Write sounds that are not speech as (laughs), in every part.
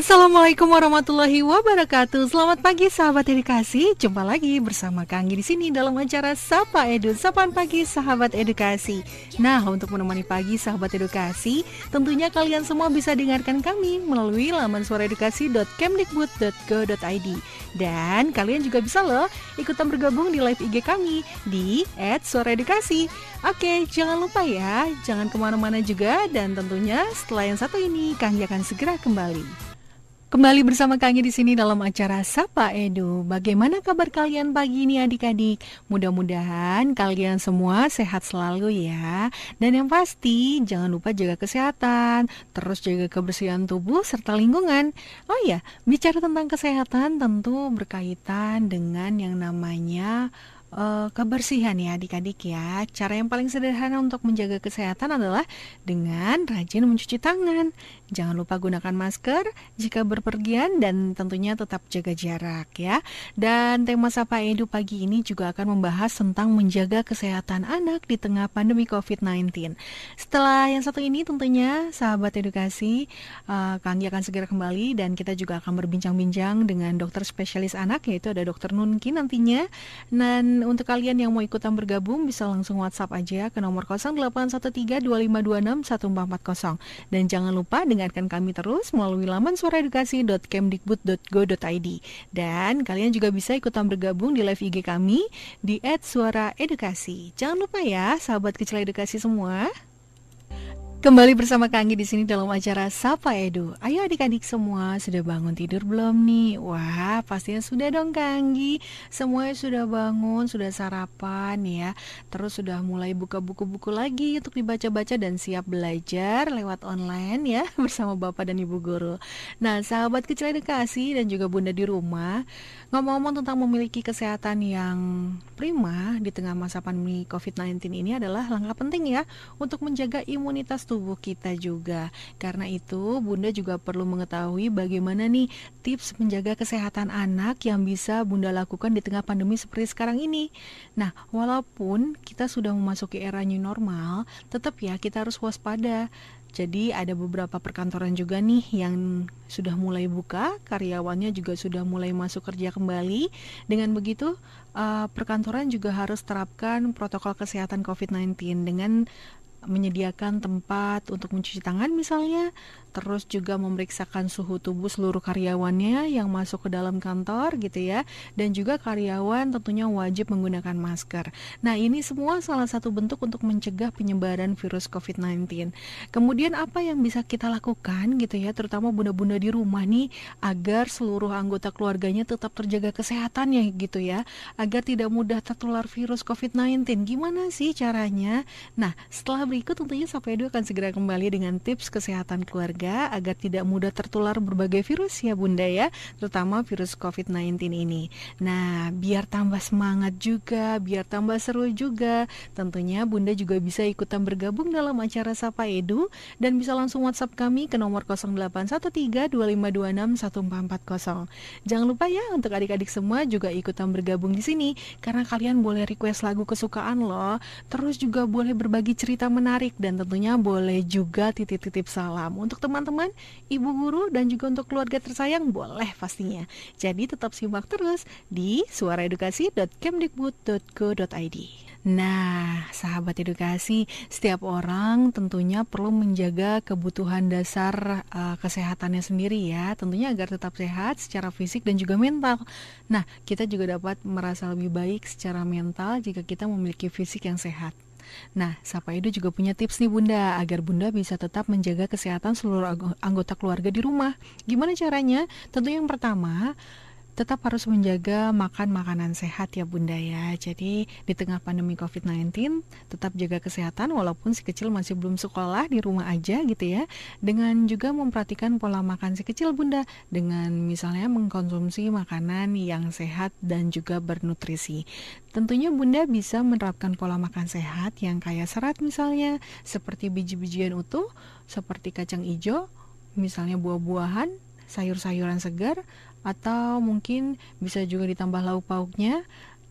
Assalamualaikum warahmatullahi wabarakatuh. Selamat pagi sahabat edukasi. Jumpa lagi bersama Kanggi di sini dalam acara Sapa Edu, Sapaan Pagi Sahabat Edukasi. Nah, untuk menemani pagi sahabat edukasi, tentunya kalian semua bisa dengarkan kami melalui laman suaraedukasi.kemdikbud.go.id. Dan kalian juga bisa loh ikutan bergabung di live IG kami di @suaraedukasi. Oke, jangan lupa ya, jangan ke mana-mana juga dan tentunya setelah yang satu ini Kanggi akan segera kembali. Kembali bersama Kanggi di sini dalam acara Sapa Edu. Bagaimana kabar kalian pagi ini adik-adik? Mudah-mudahan kalian semua sehat selalu ya. Dan yang pasti jangan lupa jaga kesehatan, terus jaga kebersihan tubuh serta lingkungan. Oh ya, bicara tentang kesehatan tentu berkaitan dengan yang namanya eh, kebersihan ya adik-adik ya. Cara yang paling sederhana untuk menjaga kesehatan adalah dengan rajin mencuci tangan. Jangan lupa gunakan masker jika berpergian dan tentunya tetap jaga jarak ya. Dan tema Sapa Edu pagi ini juga akan membahas tentang menjaga kesehatan anak di tengah pandemi COVID-19. Setelah yang satu ini tentunya sahabat edukasi eh, Kanggi akan segera kembali dan kita juga akan berbincang-bincang dengan dokter spesialis anak yaitu ada dokter Nunki nantinya. Dan untuk kalian yang mau ikutan bergabung bisa langsung WhatsApp aja ke nomor 081325261440. Dan jangan lupa dengarkan kami terus melalui laman suaraedukasi.kemdikbud.go.id. Dan kalian juga bisa ikutan bergabung di live IG kami di @suaraedukasi. Jangan lupa ya, sahabat kecil edukasi semua. Kembali bersama Kanggi di sini dalam acara Sapa Edu. Ayo adik-adik semua, sudah bangun tidur belum nih? Wah, pastinya sudah dong Kanggi. Semuanya sudah bangun, sudah sarapan ya. Terus sudah mulai buka buku-buku lagi untuk dibaca-baca dan siap belajar lewat online ya (laughs) bersama Bapak dan Ibu guru. Nah, sahabat kecil edukasi dan juga Bunda di rumah, ngomong-ngomong tentang memiliki kesehatan yang prima di tengah masa pandemi COVID-19 ini adalah langkah penting ya untuk menjaga imunitas tubuh kita juga. Karena itu, Bunda juga perlu mengetahui bagaimana nih tips menjaga kesehatan anak yang bisa Bunda lakukan di tengah pandemi seperti sekarang ini. Nah, walaupun kita sudah memasuki era new normal, tetap ya kita harus waspada. Jadi ada beberapa perkantoran juga nih yang sudah mulai buka, karyawannya juga sudah mulai masuk kerja kembali. Dengan begitu, eh, perkantoran juga harus terapkan protokol kesehatan COVID-19 dengan menyediakan tempat untuk mencuci tangan misalnya, terus juga memeriksakan suhu tubuh seluruh karyawannya yang masuk ke dalam kantor gitu ya, dan juga karyawan tentunya wajib menggunakan masker. Nah ini semua salah satu bentuk untuk mencegah penyebaran virus COVID-19. Kemudian apa yang bisa kita lakukan gitu ya, terutama bunda-bunda di rumah nih, agar seluruh anggota keluarganya tetap terjaga kesehatannya gitu ya, agar tidak mudah tertular virus COVID-19. Gimana sih caranya? Nah setelah berikut tentunya Sapa Edu akan segera kembali dengan tips kesehatan keluarga agar tidak mudah tertular berbagai virus ya Bunda ya, terutama virus COVID-19 ini. Nah, biar tambah semangat juga, biar tambah seru juga, tentunya Bunda juga bisa ikutan bergabung dalam acara Sapa Edu dan bisa langsung WhatsApp kami ke nomor 081325261440. Jangan lupa ya untuk adik-adik semua juga ikutan bergabung di sini karena kalian boleh request lagu kesukaan loh. Terus juga boleh berbagi cerita menarik dan tentunya boleh juga titip-titip salam untuk teman-teman, ibu guru dan juga untuk keluarga tersayang boleh pastinya. Jadi tetap simak terus di suaraedukasi.kemdikbud.go.id. Nah, sahabat edukasi, setiap orang tentunya perlu menjaga kebutuhan dasar eh, kesehatannya sendiri ya, tentunya agar tetap sehat secara fisik dan juga mental. Nah, kita juga dapat merasa lebih baik secara mental jika kita memiliki fisik yang sehat. Nah, Sapa Edu juga punya tips nih Bunda, agar Bunda bisa tetap menjaga kesehatan seluruh anggo- anggota keluarga di rumah. Gimana caranya? Tentu yang pertama, tetap harus menjaga makan makanan sehat ya Bunda ya. Jadi di tengah pandemi COVID-19 tetap jaga kesehatan walaupun si kecil masih belum sekolah di rumah aja gitu ya. Dengan juga memperhatikan pola makan si kecil Bunda dengan misalnya mengkonsumsi makanan yang sehat dan juga bernutrisi. Tentunya Bunda bisa menerapkan pola makan sehat yang kaya serat misalnya seperti biji-bijian utuh, seperti kacang hijau, misalnya buah-buahan, sayur-sayuran segar, atau mungkin bisa juga ditambah lauk pauknya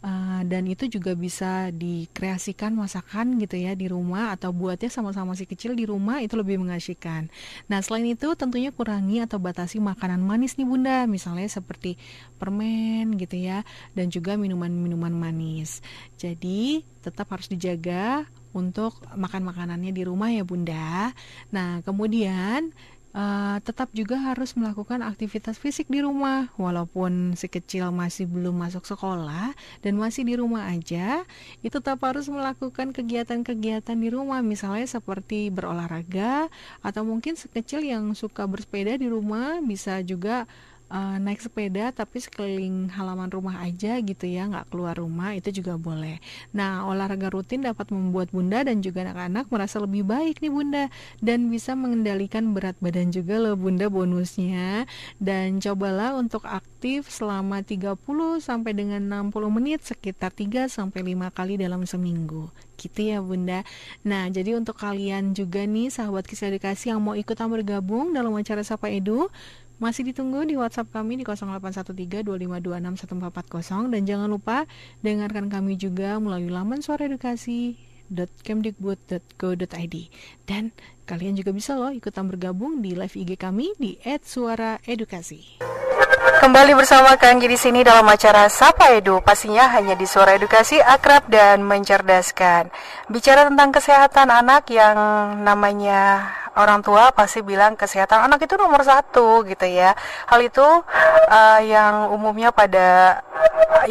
uh, dan itu juga bisa dikreasikan masakan gitu ya di rumah atau buatnya sama-sama si kecil di rumah itu lebih mengasyikan. Nah selain itu tentunya kurangi atau batasi makanan manis nih bunda, misalnya seperti permen gitu ya dan juga minuman-minuman manis. Jadi tetap harus dijaga untuk makan makanannya di rumah ya bunda. Nah kemudian uh, tetap juga harus melakukan aktivitas fisik di rumah. Walaupun si kecil masih belum masuk sekolah dan masih di rumah aja itu tetap harus melakukan kegiatan-kegiatan di rumah. Misalnya seperti berolahraga atau mungkin sekecil yang suka bersepeda di rumah bisa juga uh, naik sepeda tapi sekeliling halaman rumah aja gitu ya nggak keluar rumah itu juga boleh. Nah olahraga rutin dapat membuat bunda dan juga anak-anak merasa lebih baik nih bunda dan bisa mengendalikan berat badan juga loh bunda bonusnya. Dan cobalah untuk aktif selama 30 sampai dengan 60 menit sekitar 3 sampai 5 kali dalam seminggu. Gitu ya bunda. Nah jadi untuk kalian juga nih sahabat kisah edukasi yang mau ikutan bergabung dalam acara Sapa Edu masih ditunggu di WhatsApp kami di 0813-2526-1440 dan jangan lupa dengarkan kami juga melalui laman suara edukasi .kemdikbud.go.id dan kalian juga bisa loh ikutan bergabung di live IG kami di @suaraedukasi. Kembali bersama Kang di sini dalam acara Sapa Edu, pastinya hanya di Suara Edukasi akrab dan mencerdaskan. Bicara tentang kesehatan anak yang namanya orang tua pasti bilang kesehatan anak itu nomor satu gitu ya. Hal itu uh, yang umumnya pada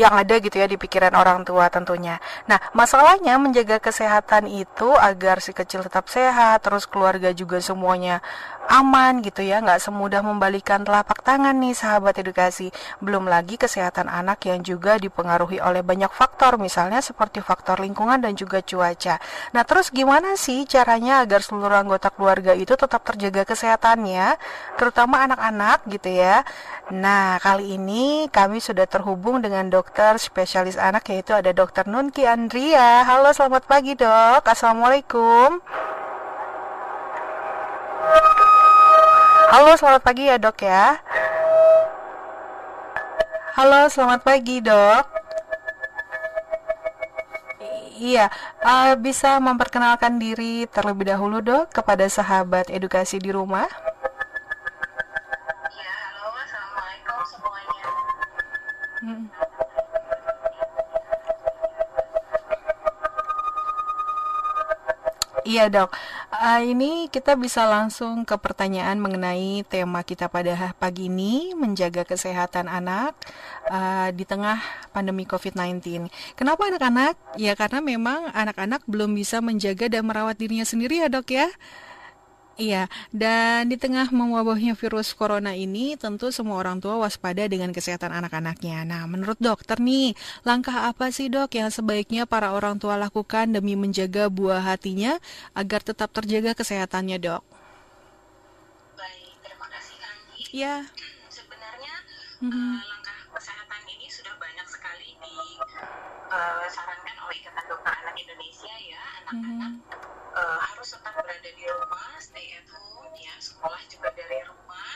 yang ada gitu ya di pikiran orang tua tentunya. Nah, masalahnya menjaga kesehatan itu agar si kecil tetap sehat, terus keluarga juga semuanya aman gitu ya, nggak semudah membalikan telapak tangan nih sahabat edukasi. Belum lagi kesehatan anak yang juga dipengaruhi oleh banyak faktor, misalnya seperti faktor lingkungan dan juga cuaca. Nah, terus gimana sih caranya agar seluruh anggota keluarga itu tetap terjaga kesehatannya, terutama anak-anak gitu ya. Nah, kali ini kami sudah terhubung dengan dokter spesialis anak yaitu ada dokter Nunki Andria. Halo, selamat pagi dok. Assalamualaikum. Halo, selamat pagi ya dok ya. Halo, selamat pagi dok. Iya, uh, bisa memperkenalkan diri terlebih dahulu dok kepada sahabat edukasi di rumah. Iya, halo, assalamualaikum semuanya. Hmm. Iya dok, uh, ini kita bisa langsung ke pertanyaan mengenai tema kita pada pagi ini menjaga kesehatan anak uh, di tengah pandemi COVID-19. Kenapa anak-anak? Ya karena memang anak-anak belum bisa menjaga dan merawat dirinya sendiri ya dok ya. Iya, dan di tengah mewabahnya virus corona ini, tentu semua orang tua waspada dengan kesehatan anak-anaknya. Nah, menurut dokter nih, langkah apa sih dok yang sebaiknya para orang tua lakukan demi menjaga buah hatinya agar tetap terjaga kesehatannya dok? Baik, terima kasih Anggi. Iya. Sebenarnya mm -hmm. uh, langkah kesehatan ini sudah banyak sekali disarankan uh, oleh Ikatan Dokter Anak Indonesia ya, anak-anak. Mm -hmm uh, harus tetap berada di rumah, stay at home ya, sekolah juga dari rumah.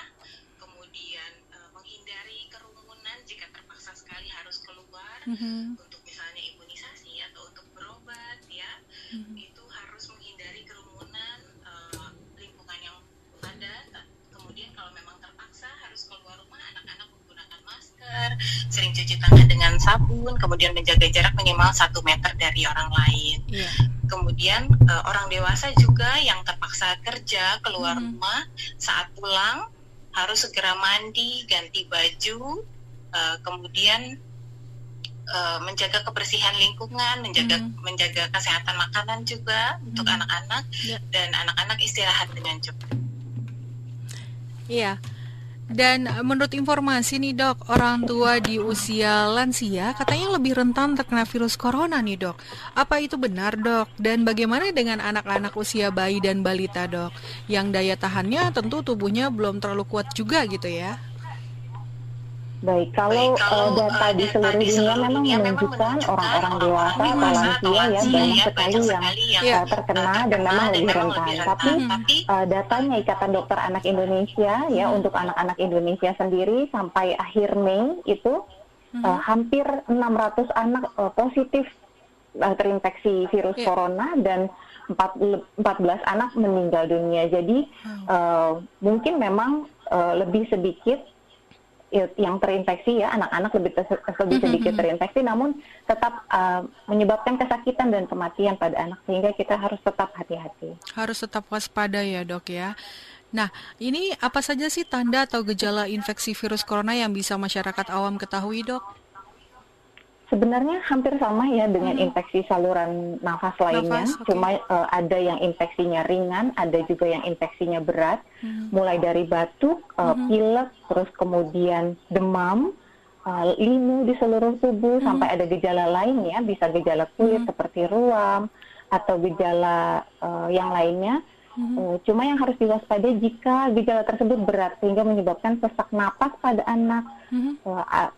Kemudian uh, menghindari kerumunan jika terpaksa sekali harus keluar mm -hmm. untuk misalnya imunisasi atau untuk berobat ya. Mm -hmm. Itu harus menghindari kerumunan uh, lingkungan yang ada. Kemudian kalau memang terpaksa harus keluar rumah, anak-anak menggunakan masker, sering cuci tangan dengan sabun, kemudian menjaga jarak minimal satu meter dari orang lain. Yeah kemudian uh, orang dewasa juga yang terpaksa kerja keluar hmm. rumah saat pulang harus segera mandi ganti baju uh, kemudian uh, menjaga kebersihan lingkungan menjaga hmm. menjaga kesehatan makanan juga hmm. untuk anak-anak yeah. dan anak-anak istirahat dengan cukup iya Dan menurut informasi nih dok, orang tua di usia lansia katanya lebih rentan terkena virus corona nih dok. Apa itu benar dok? Dan bagaimana dengan anak-anak usia bayi dan balita dok? Yang daya tahannya tentu tubuhnya belum terlalu kuat juga gitu ya. Baik, kalau, Baik, kalau uh, data di seluruh dunia, dunia memang menunjukkan orang-orang dewasa atau lansia ya banyak sekali yang ya. uh, terkena dan memang lebih rentan. Tapi uh, datanya Ikatan Dokter Anak Indonesia ya untuk anak-anak Indonesia sendiri sampai akhir Mei itu uh, hampir 600 anak uh, positif uh, terinfeksi virus yeah. corona dan 14 anak meninggal dunia. Jadi uh, mungkin memang uh, lebih sedikit yang terinfeksi ya anak-anak lebih lebih sedikit terinfeksi namun tetap uh, menyebabkan kesakitan dan kematian pada anak sehingga kita harus tetap hati-hati. Harus tetap waspada ya, Dok ya. Nah, ini apa saja sih tanda atau gejala infeksi virus corona yang bisa masyarakat awam ketahui, Dok? Sebenarnya hampir sama ya dengan hmm. infeksi saluran nafas lainnya, nafas, okay. cuma uh, ada yang infeksinya ringan, ada juga yang infeksinya berat, hmm. mulai dari batuk, uh, hmm. pilek, terus kemudian demam, uh, linu di seluruh tubuh, hmm. sampai ada gejala lainnya, bisa gejala kulit hmm. seperti ruam atau gejala uh, yang lainnya. Hmm. Cuma yang harus diwaspadai jika gejala tersebut berat sehingga menyebabkan sesak napas pada anak hmm.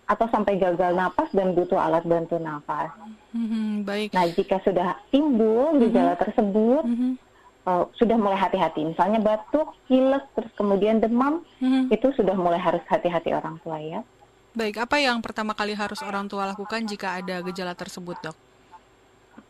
atau sampai gagal napas dan butuh alat bantu napas. Hmm, baik. Nah jika sudah timbul gejala hmm. tersebut hmm. uh, sudah mulai hati-hati, misalnya batuk, pilek, terus kemudian demam, hmm. itu sudah mulai harus hati-hati orang tua ya. Baik, apa yang pertama kali harus orang tua lakukan jika ada gejala tersebut, dok?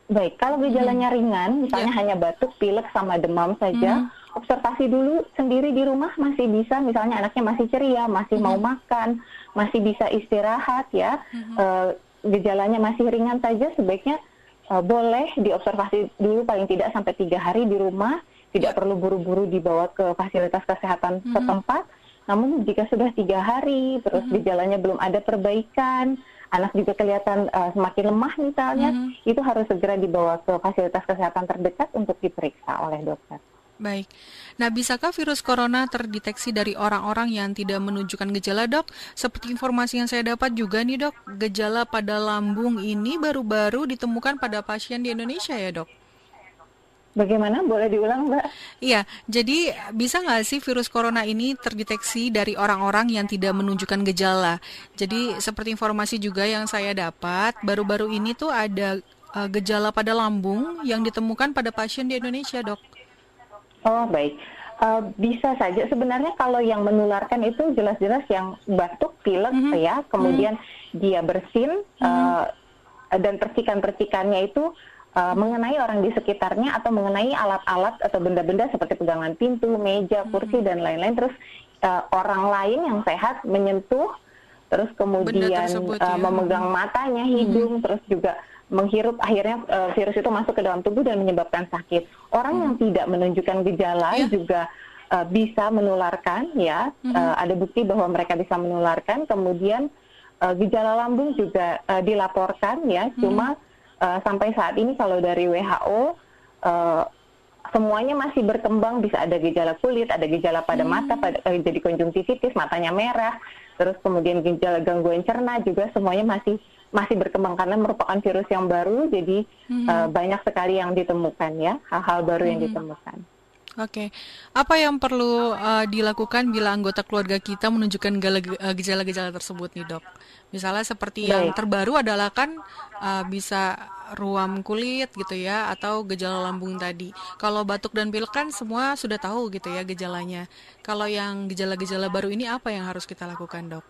Baik, kalau gejalanya hmm. ringan, misalnya yeah. hanya batuk, pilek, sama demam saja, hmm. observasi dulu sendiri di rumah masih bisa, misalnya anaknya masih ceria, masih hmm. mau makan, masih bisa istirahat ya, hmm. uh, gejalanya masih ringan saja, sebaiknya uh, boleh diobservasi dulu paling tidak sampai tiga hari di rumah, tidak yeah. perlu buru-buru dibawa ke fasilitas kesehatan hmm. setempat. Namun jika sudah tiga hari, terus hmm. gejalanya belum ada perbaikan, anak juga kelihatan uh, semakin lemah misalnya, mm-hmm. itu harus segera dibawa ke fasilitas kesehatan terdekat untuk diperiksa oleh dokter. Baik. Nah, bisakah virus corona terdeteksi dari orang-orang yang tidak menunjukkan gejala, Dok? Seperti informasi yang saya dapat juga nih, Dok, gejala pada lambung ini baru-baru ditemukan pada pasien di Indonesia ya, Dok? Bagaimana? Boleh diulang, Mbak? Iya, jadi bisa nggak sih virus corona ini terdeteksi dari orang-orang yang tidak menunjukkan gejala? Jadi seperti informasi juga yang saya dapat, baru-baru ini tuh ada uh, gejala pada lambung yang ditemukan pada pasien di Indonesia, dok. Oh, baik. Uh, bisa saja sebenarnya kalau yang menularkan itu jelas-jelas yang batuk, pilek mm -hmm. ya, kemudian mm -hmm. dia bersin mm -hmm. uh, dan percikan-percikannya itu uh, mengenai orang di sekitarnya atau mengenai alat-alat atau benda-benda seperti pegangan pintu, meja, kursi hmm. dan lain-lain. Terus uh, orang lain yang sehat menyentuh, terus kemudian tersebut, uh, ya. memegang matanya, hidung, hmm. terus juga menghirup akhirnya uh, virus itu masuk ke dalam tubuh dan menyebabkan sakit. Orang hmm. yang tidak menunjukkan gejala yeah. juga uh, bisa menularkan ya. Hmm. Uh, ada bukti bahwa mereka bisa menularkan. Kemudian uh, gejala lambung juga uh, dilaporkan ya. Hmm. Cuma uh, sampai saat ini kalau dari WHO uh, eh, semuanya masih berkembang bisa ada gejala kulit, ada gejala pada hmm. mata, pada uh, jadi konjungtivitis, matanya merah, terus kemudian gejala gangguan cerna juga semuanya masih masih berkembang karena merupakan virus yang baru, jadi hmm. uh, banyak sekali yang ditemukan ya hal-hal baru hmm. yang ditemukan. Oke, apa yang perlu uh, dilakukan bila anggota keluarga kita menunjukkan gejala-gejala tersebut nih dok? Misalnya seperti Baik. yang terbaru adalah kan uh, bisa ruam kulit gitu ya atau gejala lambung tadi. Kalau batuk dan pilek kan semua sudah tahu gitu ya gejalanya. Kalau yang gejala-gejala baru ini apa yang harus kita lakukan dok?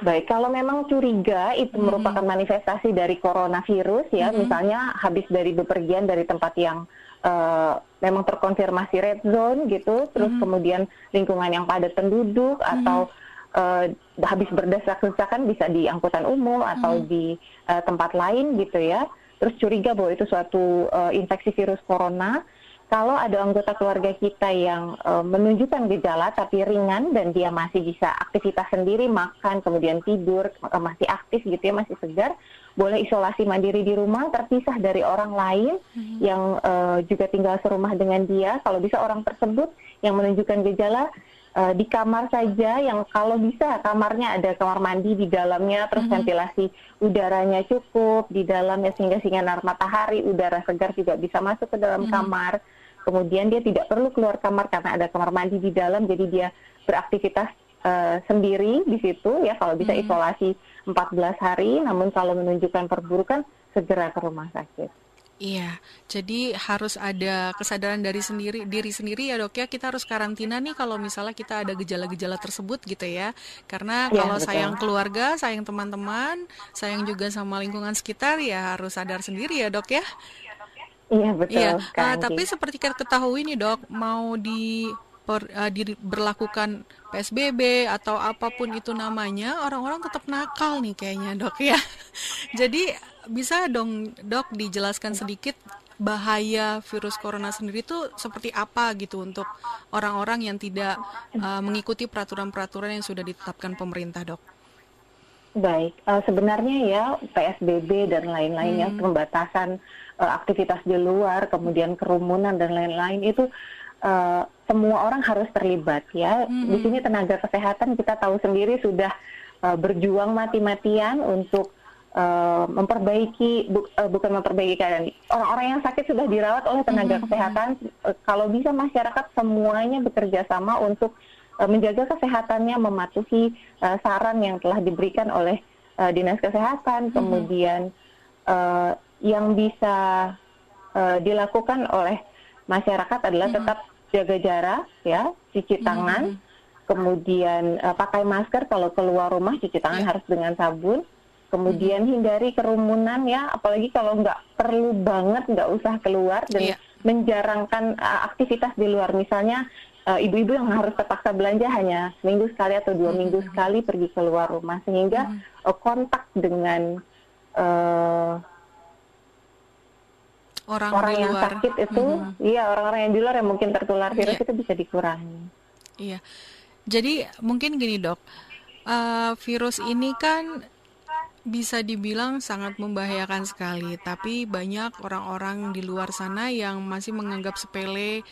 Baik, kalau memang curiga itu hmm. merupakan manifestasi dari coronavirus ya, hmm. misalnya habis dari bepergian dari tempat yang uh, memang terkonfirmasi red zone gitu, terus hmm. kemudian lingkungan yang padat penduduk hmm. atau uh, habis berdesak-desakan bisa di angkutan umum atau hmm. di uh, tempat lain gitu ya. Terus curiga bahwa itu suatu uh, infeksi virus corona. Kalau ada anggota keluarga kita yang uh, menunjukkan gejala tapi ringan dan dia masih bisa aktivitas sendiri, makan, kemudian tidur, masih aktif gitu ya, masih segar, boleh isolasi mandiri di rumah, terpisah dari orang lain hmm. yang uh, juga tinggal serumah dengan dia. Kalau bisa orang tersebut yang menunjukkan gejala uh, di kamar saja yang kalau bisa kamarnya ada kamar mandi di dalamnya terus mm -hmm. ventilasi udaranya cukup di dalamnya sehingga sinar matahari udara segar juga bisa masuk ke dalam mm -hmm. kamar kemudian dia tidak perlu keluar kamar karena ada kamar mandi di dalam jadi dia beraktivitas uh, sendiri di situ ya kalau bisa mm -hmm. isolasi 14 hari namun kalau menunjukkan perburukan segera ke rumah sakit. Iya, jadi harus ada kesadaran dari sendiri diri sendiri ya dok ya. Kita harus karantina nih kalau misalnya kita ada gejala-gejala tersebut gitu ya. Karena ya, kalau betul. sayang keluarga, sayang teman-teman, sayang juga sama lingkungan sekitar ya harus sadar sendiri ya dok ya. Iya betul. Iya, uh, tapi seperti kita ketahui nih dok, mau di per, uh, diberlakukan PSBB atau apa pun itu namanya, orang-orang tetap nakal nih kayaknya dok ya. (laughs) Jadi bisa dong dok dijelaskan sedikit bahaya virus corona sendiri itu seperti apa gitu untuk orang-orang yang tidak uh, mengikuti peraturan-peraturan yang sudah ditetapkan pemerintah dok? Baik, uh, sebenarnya ya PSBB dan lain-lainnya hmm. pembatasan uh, aktivitas di luar, kemudian kerumunan dan lain-lain itu uh, semua orang harus terlibat ya. Hmm. Di sini tenaga kesehatan kita tahu sendiri sudah uh, berjuang mati-matian untuk uh, memperbaiki bu, uh, bukan memperbaiki keadaan orang-orang yang sakit sudah dirawat oleh tenaga mm -hmm. kesehatan uh, kalau bisa masyarakat semuanya bekerja sama untuk uh, menjaga kesehatannya mematuhi uh, saran yang telah diberikan oleh uh, dinas kesehatan mm -hmm. kemudian uh, yang bisa uh, dilakukan oleh masyarakat adalah -hmm. tetap jaga jarak ya cuci tangan mm -hmm. kemudian uh, pakai masker kalau keluar rumah cuci tangan yeah. harus dengan sabun kemudian hmm. hindari kerumunan ya apalagi kalau nggak perlu banget nggak usah keluar dan yeah. menjarangkan uh, aktivitas di luar misalnya uh, ibu-ibu yang harus terpaksa belanja hanya seminggu sekali atau dua hmm. minggu sekali pergi keluar rumah sehingga hmm. uh, kontak dengan uh, orang, orang yang luar. sakit itu hmm. iya orang-orang yang di luar yang mungkin tertular virus yeah. itu bisa dikurangi iya jadi mungkin gini dok uh, virus ini kan bisa dibilang sangat membahayakan sekali, tapi banyak orang-orang di luar sana yang masih menganggap sepele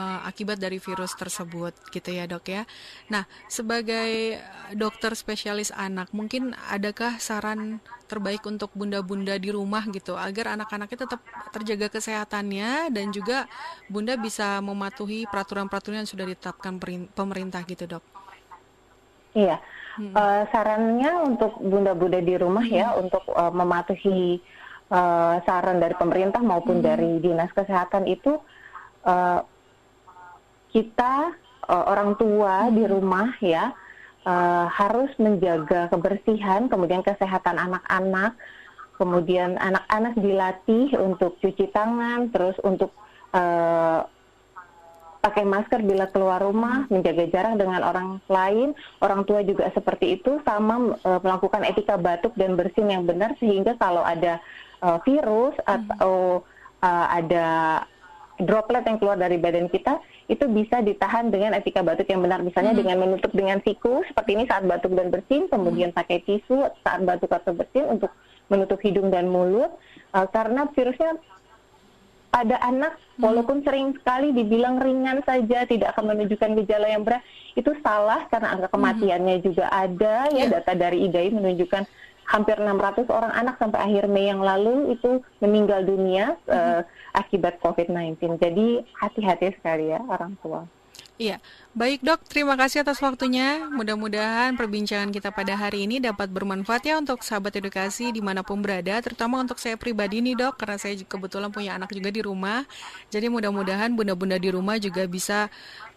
uh, akibat dari virus tersebut, gitu ya dok ya. Nah, sebagai dokter spesialis anak, mungkin adakah saran terbaik untuk bunda-bunda di rumah gitu, agar anak-anaknya tetap terjaga kesehatannya dan juga bunda bisa mematuhi peraturan-peraturan yang sudah ditetapkan pemerintah gitu dok? Iya Hmm. Uh, sarannya untuk bunda-bunda di rumah ya hmm. untuk uh, mematuhi uh, saran dari pemerintah maupun hmm. dari dinas kesehatan itu uh, kita uh, orang tua hmm. di rumah ya uh, harus menjaga kebersihan, kemudian kesehatan anak-anak, kemudian anak-anak dilatih untuk cuci tangan, terus untuk uh, pakai masker bila keluar rumah, menjaga jarak dengan orang lain. Orang tua juga seperti itu sama e, melakukan etika batuk dan bersin yang benar sehingga kalau ada e, virus hmm. atau e, ada droplet yang keluar dari badan kita itu bisa ditahan dengan etika batuk yang benar misalnya hmm. dengan menutup dengan siku seperti ini saat batuk dan bersin kemudian hmm. pakai tisu saat batuk atau bersin untuk menutup hidung dan mulut uh, karena virusnya pada anak hmm. walaupun sering sekali dibilang ringan saja tidak akan menunjukkan gejala yang berat itu salah karena angka hmm. kematiannya hmm. juga ada ya yeah. data dari IDAI menunjukkan hampir 600 orang anak sampai akhir Mei yang lalu itu meninggal dunia hmm. uh, akibat COVID-19. Jadi hati-hati sekali ya orang tua. Iya, baik dok, terima kasih atas waktunya. Mudah-mudahan perbincangan kita pada hari ini dapat bermanfaat ya untuk sahabat edukasi di mana pun berada, terutama untuk saya pribadi nih dok, karena saya kebetulan punya anak juga di rumah. Jadi mudah-mudahan bunda-bunda di rumah juga bisa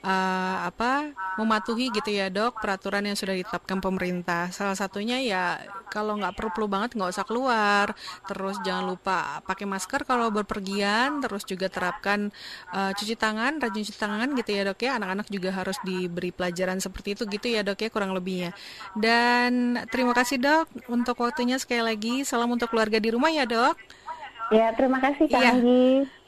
uh, apa mematuhi gitu ya dok peraturan yang sudah ditetapkan pemerintah. Salah satunya ya kalau nggak perlu-perlu banget nggak usah keluar. Terus jangan lupa pakai masker kalau berpergian. Terus juga terapkan uh, cuci tangan, rajin cuci tangan gitu ya dok ya. Anak-anak juga harus diberi pelajaran seperti itu gitu ya dok ya kurang lebihnya. Dan terima kasih dok untuk waktunya sekali lagi. Salam untuk keluarga di rumah ya dok. Ya terima kasih Kak ya.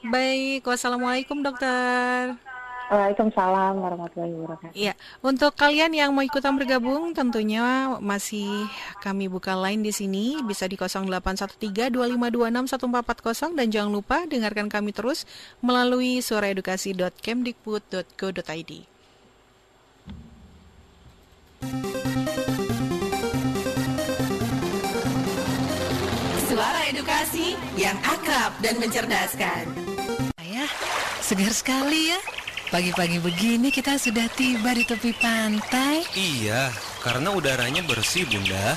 Baik, wassalamualaikum dokter. Waalaikumsalam warahmatullahi wabarakatuh. Iya, untuk kalian yang mau ikutan bergabung tentunya masih kami buka line di sini bisa di 0813-2526-1440 dan jangan lupa dengarkan kami terus melalui suaraedukasi.kemdikbud.go.id. edukasi yang akrab dan mencerdaskan. Ayah, segar sekali ya. Pagi-pagi begini kita sudah tiba di tepi pantai. Iya, karena udaranya bersih, Bunda.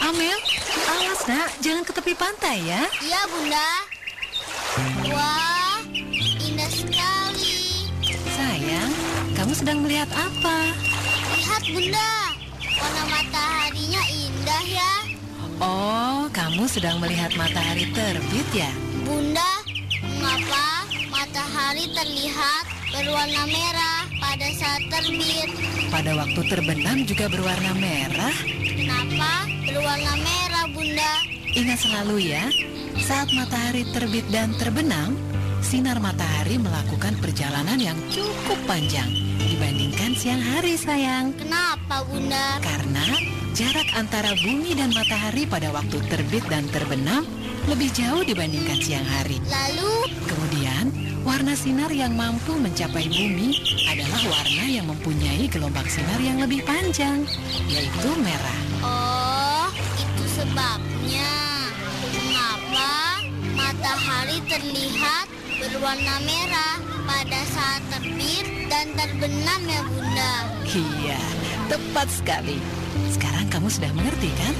Amel, awas nak, jangan ke tepi pantai ya. Iya, Bunda. Wah, indah sekali. Sayang, kamu sedang melihat apa? Lihat, Bunda. Warna ya. Oh, kamu sedang melihat matahari terbit ya? Bunda, mengapa matahari terlihat berwarna merah pada saat terbit? Pada waktu terbenam juga berwarna merah. Kenapa berwarna merah, Bunda? Ingat selalu ya, saat matahari terbit dan terbenam, sinar matahari melakukan perjalanan yang cukup panjang dibandingkan siang hari, sayang. Kenapa, Bunda? Karena jarak antara bumi dan matahari pada waktu terbit dan terbenam lebih jauh dibandingkan siang hari. Lalu, Kemudian, warna sinar yang mampu mencapai bumi adalah warna yang mempunyai gelombang sinar yang lebih panjang, yaitu merah. oh, itu sebabnya. Mengapa matahari terlihat berwarna merah pada saat terbit dan terbenam ya, Bunda? Iya, tepat sekali. Sekarang kamu sudah mengerti kan?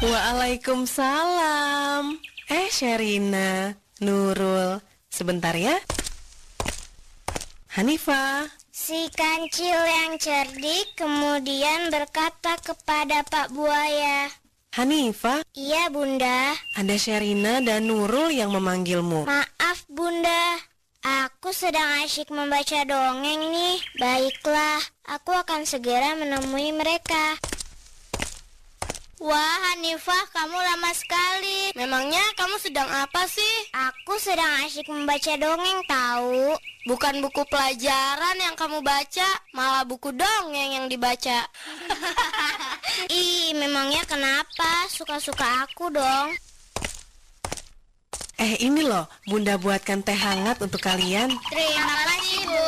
Waalaikumsalam. Eh, Sherina, Nurul, sebentar ya. Hanifah, Si kancil yang cerdik kemudian berkata kepada Pak Buaya Hanifah, Iya bunda ada Sherina dan Nurul yang memanggilmu. Maaf bunda Aku sedang asyik membaca dongeng nih. Baiklah, aku akan segera menemui mereka. Wah, Hanifah, kamu lama sekali. Memangnya kamu sedang apa sih? Aku sedang asyik membaca dongeng tahu. Bukan buku pelajaran yang kamu baca, malah buku dongeng yang dibaca. (laughs) Ih, memangnya kenapa? Suka-suka aku dong. Eh, ini loh, Bunda buatkan teh hangat untuk kalian. Terima kasih, Bu.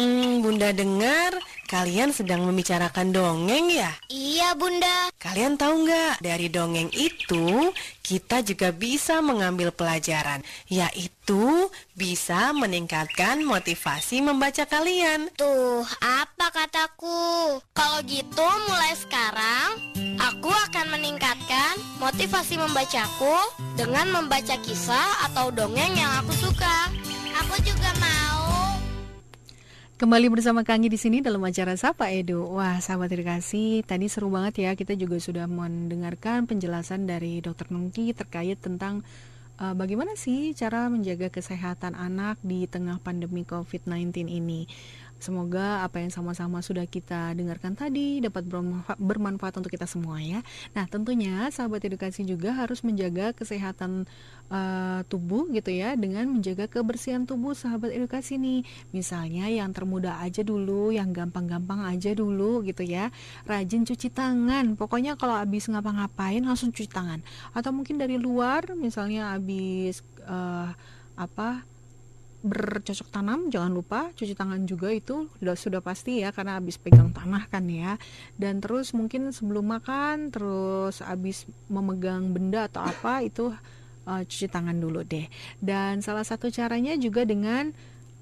Hmm, Bunda dengar kalian sedang membicarakan dongeng ya? Iya, Bunda. Kalian tahu nggak, dari dongeng itu kita juga bisa mengambil pelajaran, yaitu bisa meningkatkan motivasi membaca kalian. Tuh, apa kataku? Kalau gitu, mulai sekarang aku akan meningkatkan motivasi membacaku dengan membaca kisah atau dongeng yang aku suka. Aku juga mau. Kembali bersama Kangi di sini dalam acara Sapa Edu. Wah, sahabat edukasi, tadi seru banget ya. Kita juga sudah mendengarkan penjelasan dari Dokter Nungki terkait tentang uh, bagaimana sih cara menjaga kesehatan anak di tengah pandemi COVID-19 ini. Semoga apa yang sama-sama sudah kita dengarkan tadi dapat bermanfaat, untuk kita semua ya. Nah, tentunya sahabat edukasi juga harus menjaga kesehatan uh, tubuh gitu ya dengan menjaga kebersihan tubuh sahabat edukasi nih. Misalnya yang termudah aja dulu, yang gampang-gampang aja dulu gitu ya. Rajin cuci tangan. Pokoknya kalau habis ngapa-ngapain langsung cuci tangan. Atau mungkin dari luar misalnya habis uh, apa bercocok tanam jangan lupa cuci tangan juga itu sudah sudah pasti ya karena habis pegang tanah kan ya. Dan terus mungkin sebelum makan terus habis memegang benda atau apa itu uh, cuci tangan dulu deh. Dan salah satu caranya juga dengan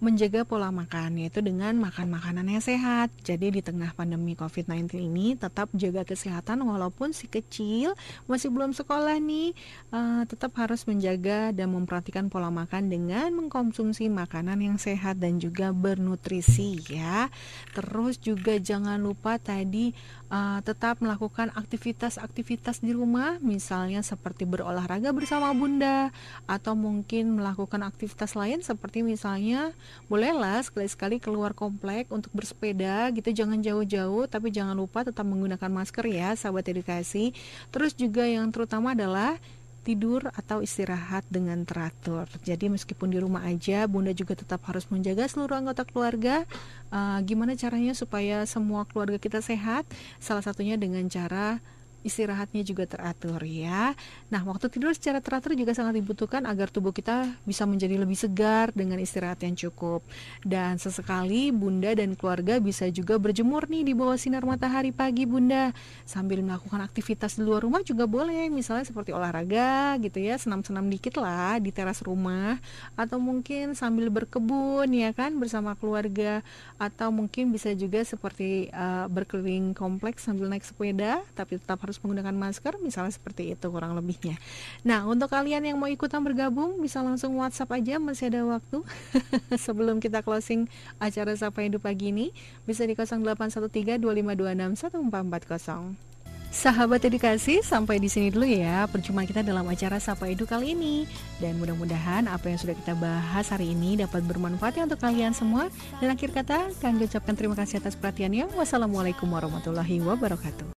menjaga pola makan yaitu dengan makan makanan yang sehat. Jadi di tengah pandemi COVID-19 ini tetap jaga kesehatan walaupun si kecil masih belum sekolah nih uh, tetap harus menjaga dan memperhatikan pola makan dengan mengkonsumsi makanan yang sehat dan juga bernutrisi ya. Terus juga jangan lupa tadi uh, tetap melakukan aktivitas-aktivitas di rumah misalnya seperti berolahraga bersama bunda atau mungkin melakukan aktivitas lain seperti misalnya bolehlah sekali-sekali keluar komplek untuk bersepeda gitu jangan jauh-jauh tapi jangan lupa tetap menggunakan masker ya sahabat edukasi terus juga yang terutama adalah tidur atau istirahat dengan teratur. Jadi meskipun di rumah aja, Bunda juga tetap harus menjaga seluruh anggota keluarga. Uh, gimana caranya supaya semua keluarga kita sehat? Salah satunya dengan cara istirahatnya juga teratur ya. Nah, waktu tidur secara teratur juga sangat dibutuhkan agar tubuh kita bisa menjadi lebih segar dengan istirahat yang cukup. Dan sesekali Bunda dan keluarga bisa juga berjemur nih di bawah sinar matahari pagi Bunda sambil melakukan aktivitas di luar rumah juga boleh, misalnya seperti olahraga gitu ya, senam-senam dikit lah di teras rumah atau mungkin sambil berkebun ya kan bersama keluarga atau mungkin bisa juga seperti uh, berkeliling kompleks sambil naik sepeda tapi tetap harus harus menggunakan masker misalnya seperti itu kurang lebihnya nah untuk kalian yang mau ikutan bergabung bisa langsung WhatsApp aja masih ada waktu (laughs) sebelum kita closing acara Sapa Hidup pagi ini bisa di 0813 2526 1440 Sahabat edukasi, sampai di sini dulu ya perjumpaan kita dalam acara Sapa Edu kali ini. Dan mudah-mudahan apa yang sudah kita bahas hari ini dapat bermanfaat ya untuk kalian semua. Dan akhir kata, kami ucapkan terima kasih atas perhatiannya. Wassalamualaikum warahmatullahi wabarakatuh.